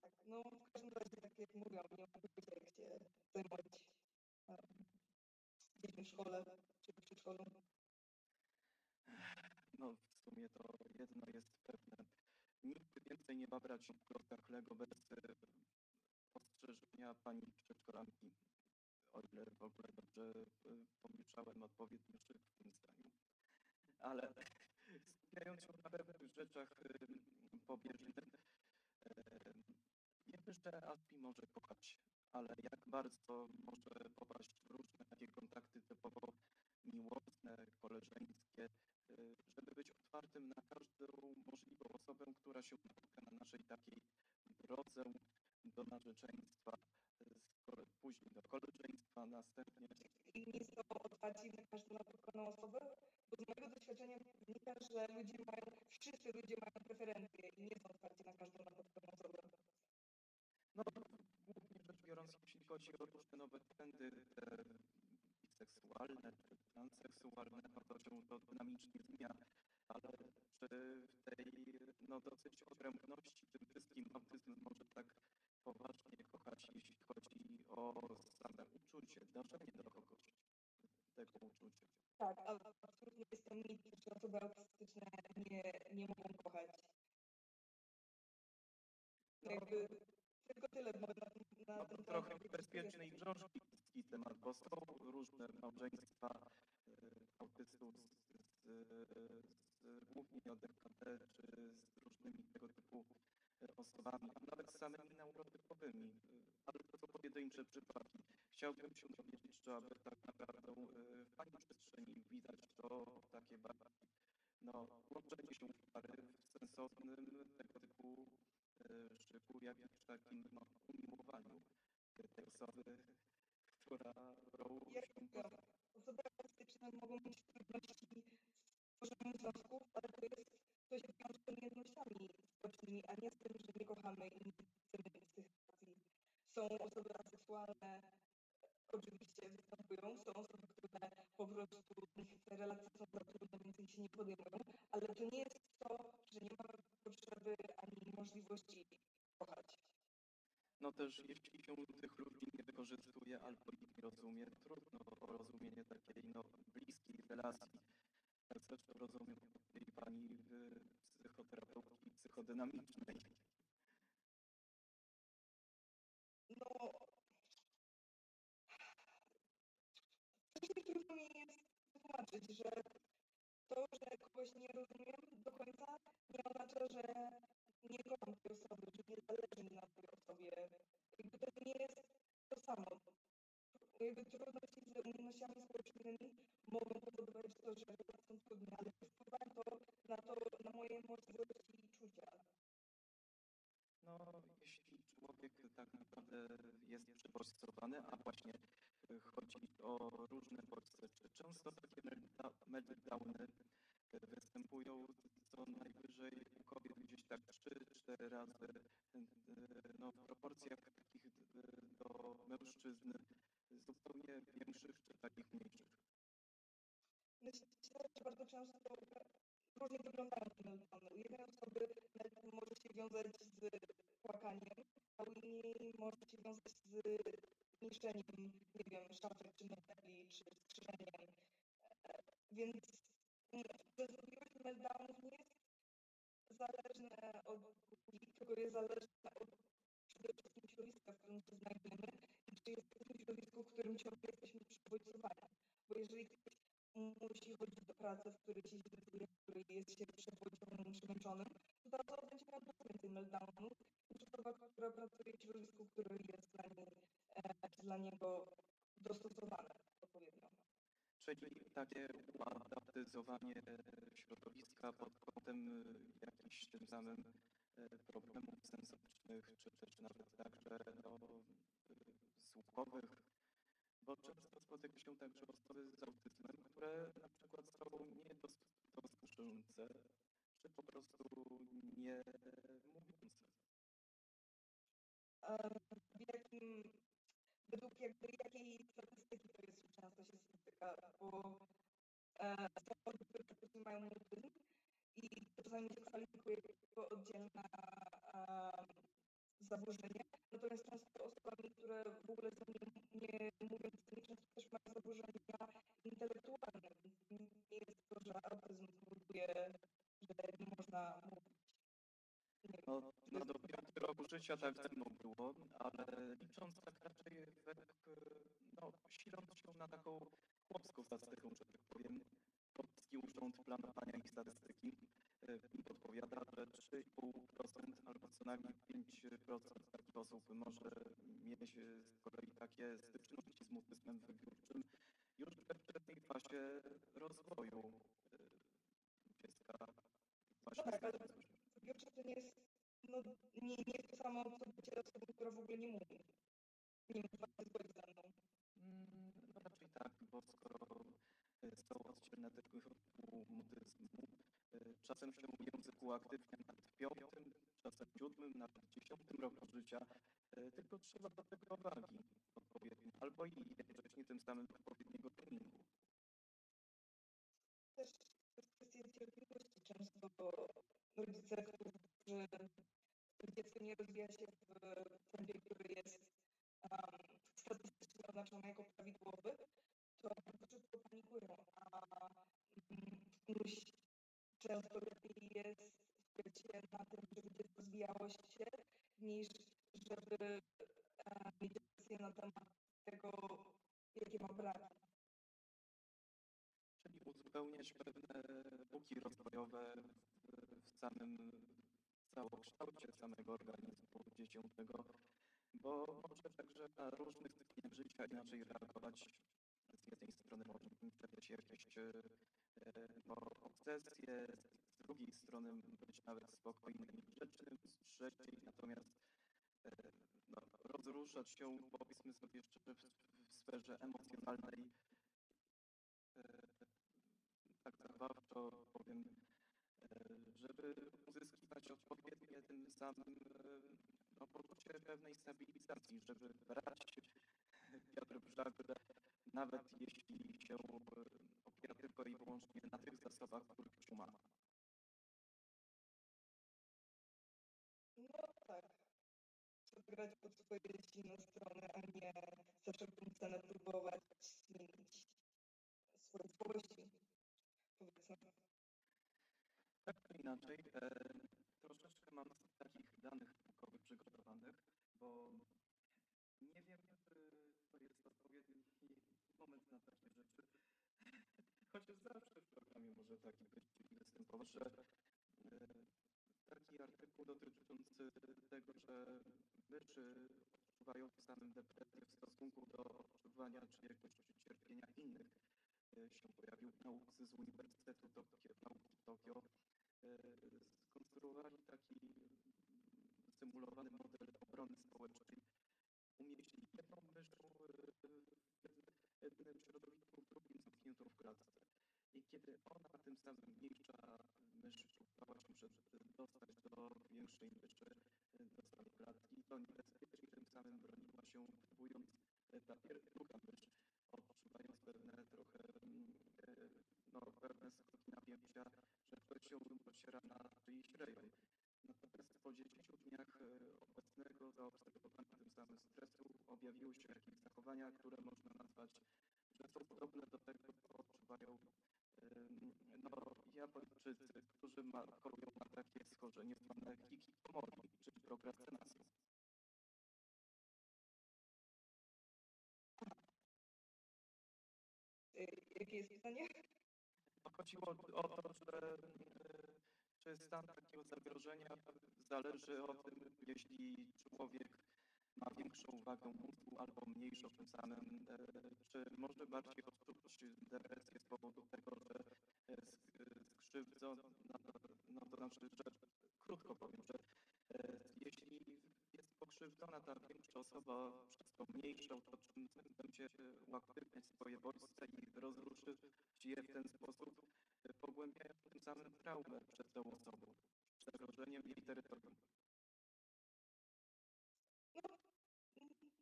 tak, no w każdym razie, tak jak mówiłam, nie mam pojęcia, jak się zajmować um, dziećmi w szkole czy przedszkolu. No w sumie to jedno jest pewne. Nikt więcej nie ma brać w klockach Lego bez e, ostrzeżenia pani przedszkolanki. O ile w ogóle dobrze e, pomieszałem odpowiedni szyb w tym zdaniu. Ale skupiając się na pewnych rzeczach pobieżnych, wiemy, że Aspi może kochać, ale jak bardzo może popaść w różne takie kontakty typowo miłosne, koleżeńskie, żeby być otwartym na każdą możliwą osobę, która się napotka na naszej takiej drodze do narzeczeństwa, później do koleżeństwa, następnie I nie są otwarci na każdą napotkaną osobę, bo z mojego doświadczenia wynika, że ludzie mają, wszyscy ludzie mają preferencje i nie są otwarci na każdą napotkaną osobę. No, głównie rzecz biorąc, jeśli chodzi o różne nowe trendy te biseksualne czy transseksualne, no to się to dynamicznie zmienia. Ale czy w tej no, dosyć odrębności tym wszystkim autyzm może tak poważnie kochać, jeśli chodzi o same uczucie, dążenie do tego uczucia? Tak, ale absolutnie jest to mit, że osoby autystyczne nie, nie mogą kochać. No, Jakby tylko tyle mogę na, na No, ten trochę powiedzieć. bezpieczny i grząski temat, bo są różne małżeństwa e, autystów z, z, z głównie ODKT czy z różnymi tego typu osobami, a nawet samymi neurotypowymi, ale to są pojedyncze przypadki. Chciałbym się dowiedzieć, czy aby tak naprawdę e, w Pani przestrzeni widać to takie bardziej no, łączenie się pary w sensownym tego typu e, szyku, jakimś takim no, umiłowaniu tej osoby, która Jak się osoby autystyczne mogą mieć trudności z tworzeniem związków, ale to jest, to się wiąże z umiejętnościami społecznymi, a nie z tym, że nie kochamy i nie chcemy mieć tych relacji. Są osoby aseksualne, oczywiście występują, są osoby, które po prostu te relacje są za trudne, więc się nie podejmują, ale to nie jest to, że nie mamy potrzeby ani możliwości kochać. No też jeśli się tych ludzi nie wykorzystuje albo ich nie rozumie, trudno o rozumienie takiej no, bliskiej relacji. Zresztą rozumiem tej pani w psychoterapeutki psychodynamicznej. No, strasznie trudno mi jest wytłumaczyć, że to, że kogoś nie rozumiem do końca, nie oznacza, że nie kocham tej osoby, że nie zależy mi na tej osobie. To nie jest to samo. Jakby trudności z umiejętnościami społecznymi mogą powodować to, że relacje są trudne, ale wpływa to na to, na moje możliwości i czucia. No, jeśli człowiek tak naprawdę jest przebodźcowany, a właśnie y, chodzi o różne bodźce, czy często takie meltdowny y, występują co najwyżej u kobiet gdzieś tak 3-4 razy y, no, w proporcjach takich do mężczyzn zupełnie większych czy takich mniejszych. Myślę, że bardzo często różnie wyglądają te meltdowny. U jednej osoby meltdown może się wiązać z płakaniem, a u innej może się wiązać z niszczeniem, nie wiem, szafek, czy mebli, czy skrzyżeniem. Więc częstotliwość meltdownów nie jest zależna od ludzi, tylko jest zależna od przede wszystkim środowiska, w którym się znajdujemy czy jesteśmy środowisku, w którym ciągle jesteśmy przybodźcowani. Bo jeżeli ktoś musi chodzić do pracy, w której się źle w której jest się przewodnionym, przemęczonym, to zaraz będzie miał dużo więcej meltdownów niż osoba, która pracuje w środowisku, które jest dla, niej, e, dla niego dostosowane odpowiednio. Czyli takie uadaptyzowanie e, środowiska pod kątem e, jakichś tym samym e, problemów sensorycznych, czy też nawet także no, słuchowych, bo często spotyka się także osoby z autyzmem, które na przykład są niedosłyszące, czy po prostu nie mówiące. E, w jakim, według jakby jakiej statystyki to jest często się spotyka, bo są osoby, które mają autyzm i czasami się kwalifikuje jako oddzielne e, zaburzenie, natomiast często osobami, które w ogóle są nie, nie mówiącymi, często też mają zaburzenia intelektualne, nie jest to, że autyzm powoduje, że nie można mówić. No, no do piątego roku życia tak ze mną było, ale licząc tak raczej według, no, siląc się na taką chłopską statystyką, że tak powiem, Polski Urząd Planowania i Statystyki podpowiada, że 3,5% albo co najmniej 5% takich osób może mieć e, z kolei takie styczności z mutyzmem wybiórczym już we wczesnej fazie rozwoju e, dziecka właśnie tak, ale. Wybiórcze to nie jest, no, nie, nie jest to samo, co bycie osobą, która w ogóle nie mówi. Nie się zgodzi ze mną. Mm, No raczej tak, bo skoro są oddzielne te typy mutyzmu, czasem się język uaktywnia nawet piątym, czasem siódmym, nawet dziesiątym roku życia, e, tylko trzeba do tego wagi odpowiedniej, albo i jednocześnie tym samym odpowiedniego treningu. Też kwestia cierpliwości. Często rodzice, którzy dziecko nie rozwija się w tempie, który jest um, statystycznie oznaczony jako prawidłowy, to bardzo szybko panikują, a mm, iluś często lepiej jest skupiać na tym, żeby dziecko rozwijało się, niż żeby e, mieć decyzję na temat tego, jakie ma braki. Czyli uzupełniać pewne luki rozwojowe w, w samym całokształcie samego organizmu dziecięcego, bo może także na różnych stopniach życia inaczej reagować. Z jednej strony może pojawiać jakieś e, no, obsesje, z drugiej strony być nawet spokojnym i grzecznym, z trzeciej natomiast e, no, rozruszać się, powiedzmy sobie jeszcze w, w sferze emocjonalnej, e, tak zabawczo powiem, e, żeby uzyskiwać odpowiednie tym samym e, no, poczucie pewnej stabilizacji, żeby brać w żagle, nawet jeśli się e, opiera tylko i wyłącznie na tych zasobach, których się ma. No tak. Trzeba grać pod swoje silne strony, a nie za wszelką cenę próbować zmienić swoje słabości, powiedzmy. Tak czy inaczej, e, troszeczkę mam takich danych naukowych przygotowanych, bo nie wiem, czy to jest odpowiedni moment na takie rzeczy. Chociaż zawsze w programie może taki być występował, że e, taki artykuł dotyczący tego, że myszy odczuwają samym depresję w stosunku do odczuwania czyjegoś cierpienia innych e, się pojawił naukowcy z Uniwersytetu Tokio, nauki Tokio. E, Skonstruowali taki symulowany model obrony społecznej. Umieścili jedną mysz w jednym środowisku, w drugim zamkniętą w klatce. I kiedy ona, tym samym mniejsza mysz, próbowała się przed- dostać do większej myszy, e, do samej klatki, to niebezpiecznie tym samym broniła się, próbując e, ta pier- druga mysz, odczuwając pewne trochę, mm, e, no, pewne skoki napięcia, że ktoś się ociera na czyjś rejon. Natomiast po 10 dniach e, obecnego zaobserwowania tym samym stresu objawiły się jakieś zachowania, które można nazwać, że są podobne do tego, co odczuwają no, Japończycy, którzy ma, chorują na takie schorzenie zwane hikikomori, czyli prokrastynacją. Y, Jakie jest pytanie? Chodziło o to, że czy stan takiego zagrożenia zależy o tym, jeśli człowiek ma większą wagę mózgu albo mniejszą tym samym, e, czy może bardziej odczuwać depresję z powodu tego, że e, sk- skrzywdzony, no to, znaczy, że krótko powiem, że e, jeśli jest pokrzywdzona ta większa osoba przez tą mniejszą, to czym będzie uaktywniać swoje bodźce i rozruszyć je w ten sposób, pogłębiając tym samym traumę przed tą osobą, zagrożeniem jej terytorium.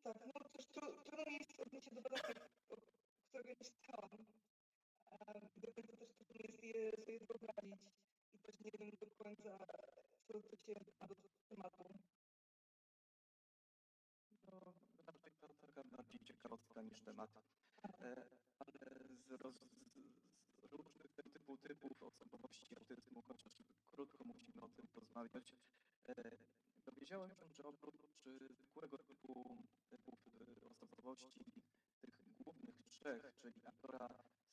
Tak, no też tru, trudno mi jest odnieść się do badania, którego nie czytałam. E, Do końca też trudno jest je sobie wyobrazić i też nie wiem do końca, co to się ma do tematu. No, raczej to taka bardziej ciekawostka niż temat. E, ale z, roz, z różnych tego typu typów osobowości autyzmu, chociaż krótko musimy o tym porozmawiać, e, dowiedziałem się, że oprócz e, zwykłego typu typów tych głównych trzech, czyli aktora,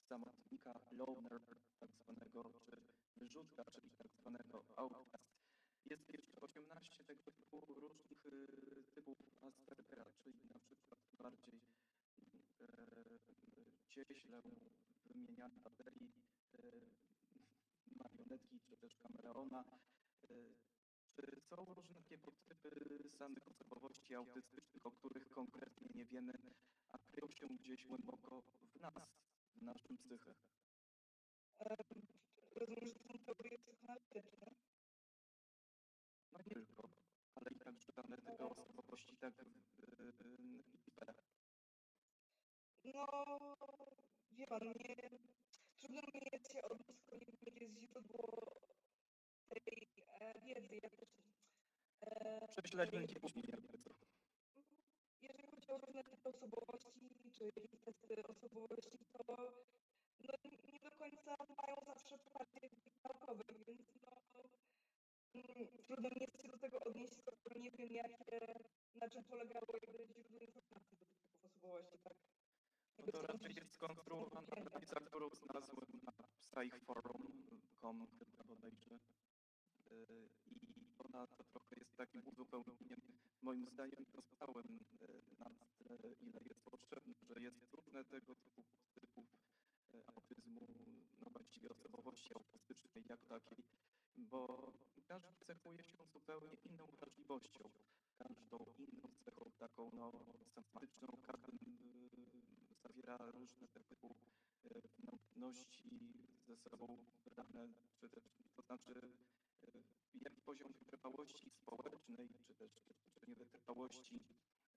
samotnika, loner, tak zwanego, czy wyrzutka, czyli tak zwanego outcast, jest jeszcze 18 tego typu różnych e, typów Aspergera, czyli na przykład bardziej e, cieśle wymieniane baterii e, marionetki, czy też kameleona. Czy są różne takie podtypy samych osobowości autystycznych, o których konkretnie nie wiemy, a kryją się gdzieś głęboko w nas, w naszym psyche? Rozumiem, że to są teorie psychoanalityczne. No nie tylko, ale i także dane tego osobowości tak w, w, No, wie pan, nie, trudno mi jest się odnieść, nie jest źródło tej e, wiedzy. Ja też, e, Prześledźmy cię później, jakby jeżeli chodzi o różne typy osobowości, czy jakieś testy osobowości, to no, nie do końca mają zawsze poparcie naukowe, więc no, mm, trudno mi jest się do tego odnieść, skoro nie wiem, jakie, na czym polegało jakby źródło informacji do tych typów osobowości, tak? No to raczej jest skonstruowana tablica, którą znalazłem na psychforum.com chyba bodajże. I ona to trochę jest takim uzupełnieniem, moim zdaniem, doskonałym yy, na tyle, ile jest potrzebne, że jest różne tego typu typów yy, autyzmu, no właściwie osobowości autystycznej jak takiej, bo każdy cechuje się zupełnie inną wrażliwością, każdą inną cechą taką no, somatyczną, każdy zawiera różne typu umiejętności ze sobą brane, czy też, to znaczy jaki poziom wytrwałości społecznej, czy też czy nie wytrwałości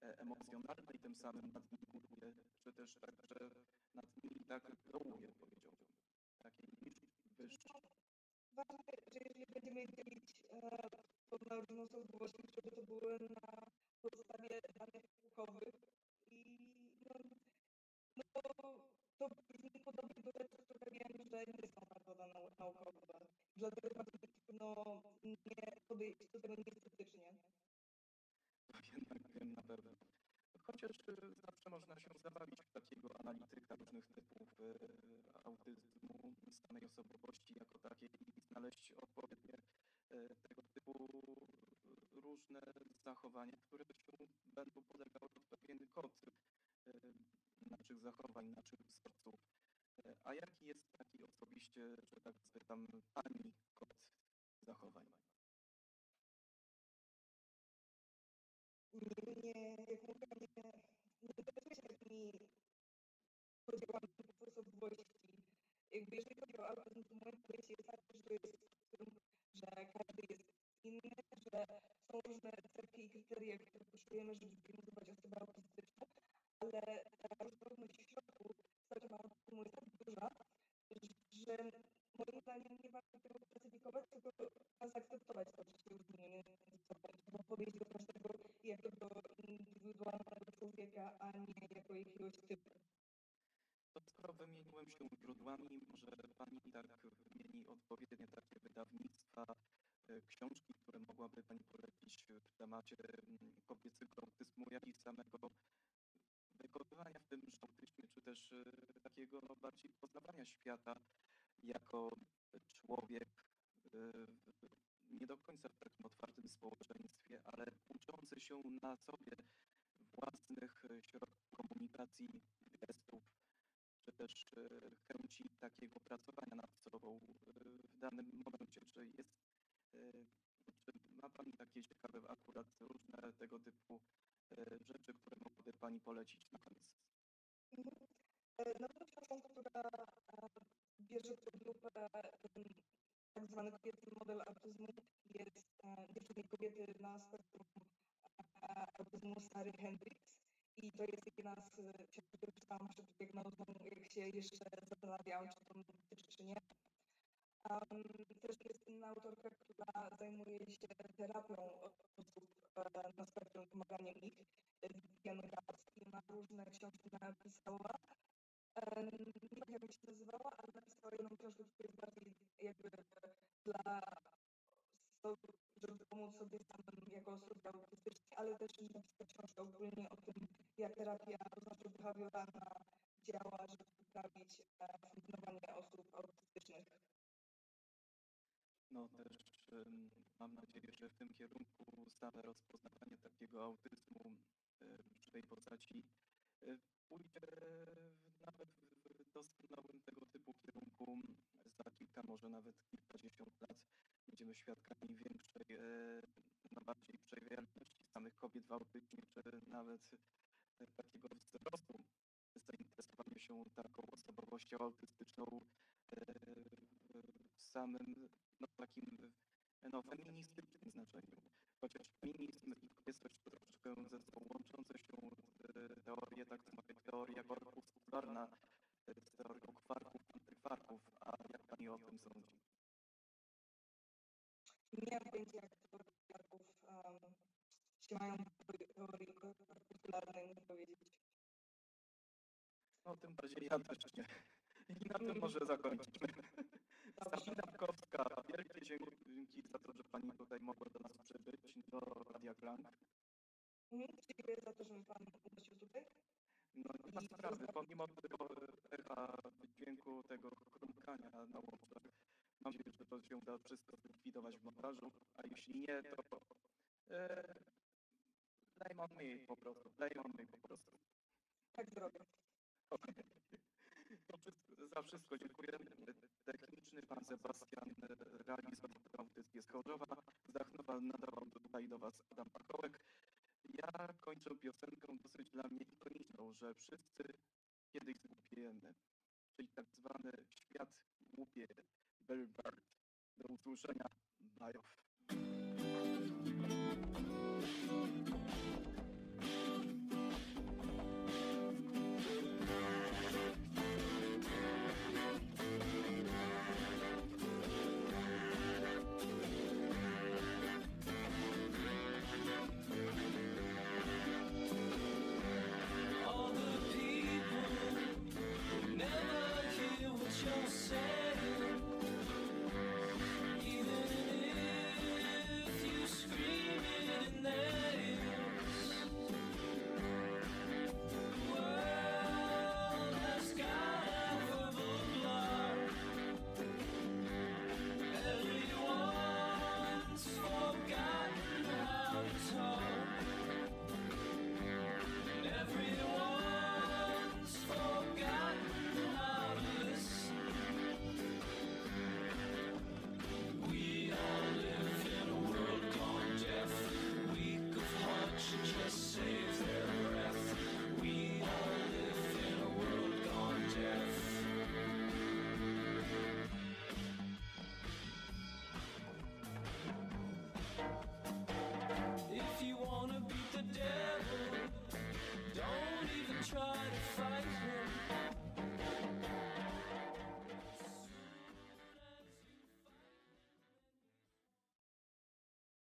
e, emocjonalnej tym samym nad nimi buduje, czy też także nad nimi tak dołuje, powiedziałbym, takiej niż wyższej. Ważne, że jeżeli będziemy dzielić e, to na różne osobowości, żeby to były na podstawie danych naukowych i no, no, to brzmi podobnie do rzeczy, które wiem, że nie są tak badane nau- naukowo. Dlatego bardzo trudno nie podejść do tego nieskrytycznie. Jednak wiem na pewno. Chociaż y, zawsze można się zabawić takiego analityka różnych typów y, autyzmu, samej osobowości jako takiej i znaleźć odpowiednie y, tego typu różne zachowania, które się będą polegały w pewien kod naszych zachowań, naszych wzorców. A jaki jest taki osobiście, że tak spytam, Pani kod zachowań? Nie, jak mówię, nie, nie interesuję się takimi podziałami typów osobowości. Jakby jeżeli chodzi o autyzm, to moje podejście jest takie, że jest że każdy jest inny, że są różne cechy i kryteria, które potrzebujemy, żeby zdiagnozować osobę autystyczną, ale ta różnorodność w środku spektrum autyzmu jest tak duża, że moim zdaniem nie warto tego klasyfikować, tylko trzeba zaakceptować to, że się różnimy, nie trzeba podejść do każdego jako do indywidualnego człowieka, a nie jako jakiegoś typu. To skoro wymieniłem się źródłami, może Pani tak wymieni odpowiednie takie wydawnictwa, e, książki, które mogłaby Pani polecić w temacie mm, kobiecego autyzmu, jak i samego wykonywania w tym autyzmie, czy też e, takie takiego no, bardziej poznawania świata jako człowiek w- nie do końca w takim otwartym społeczeństwie, ale uczący się na sobie własnych y, środków komunikacji, gestów, czy też y, chęci takiego pracowania nad sobą y, w danym momencie. Czy jest, czy ma Pani takie ciekawe akurat różne tego typu rzeczy, które mogłaby Pani polecić na koniec? E, Nową książką, która e, bierze pod lupę tak zwany kobiecy model autyzmu jest e, Dziewczyny kobiety na spektrum e, autyzmu Sary Hendricks. I to jest jedna z e, książek, czytałam przed diagnozą, jak się jeszcze zastanawiałam, czy to dotyczy, czy nie. Um, też jest inna autorka, która zajmuje się terapią osób e, na spektrum, pomaganiem ich. Vivian Raz i ona różne książki napisała. Em, Nie wiem, jak się nazywała, ale napisała jedną książkę, która jest bardziej jakby dla, so- żeby pomóc sobie samym jako osobie autystycznej, ale też napisała książkę ogólnie o tym, jak terapia poznawczo-behawioralna działa, żeby poprawić e, funkcjonowanie osób autystycznych. No też mam nadzieję, że w tym kierunku same rozpoznawanie takiego autyzmu w żywej postaci e, pójdzie nawet w doskonałym tego typu kierunku. Za kilka, może nawet kilkadziesiąt lat będziemy świadkami większej, e, no bardziej przejawialności samych kobiet w autyzmie, czy nawet takiego wzrostu zainteresowania się taką osobowością autystyczną e, w- w samym no, takim no, feministycznym znaczeniu. Chociaż feminizm kobiecość to troszeczkę ze sobą łączące się e, teorie, tak samo jak teoria korpuskularna e, z teorią kwarków, antykwarków, a jak Pani o tym sądzi? Nie teorie kwarków um, mają popularnej, nie powiedzieć. No tym bardziej ja też nie. I na tym może zakończymy. Sabina Pkowska, wielkie dzięki za to, że Pani tutaj mogła do nas przybyć, do Radia Klang. Mhm, Dziękuję za to, że mnie Pan ugościł tutaj. No ma sprawy, pomimo tego echa dźwięku, tego chrumkania na łączach, mam nadzieję, że to się uda wszystko zlikwidować w montażu, a jeśli nie, to e, blame on me po prostu, blame on me po prostu. Tak zrobię. Za wszystko dziękuję. Techniczny pan Sebastian e, realizował audycję jest Chorzowa, z Dachnowa nadawał tutaj do was Adam Pakołek. Ja kończę piosenką dosyć dla mnie ikoniczną, że wszyscy kiedyś zgłupiejemy, czyli tak zwany świat głupie Bill Bird. Do usłyszenia. Bye off.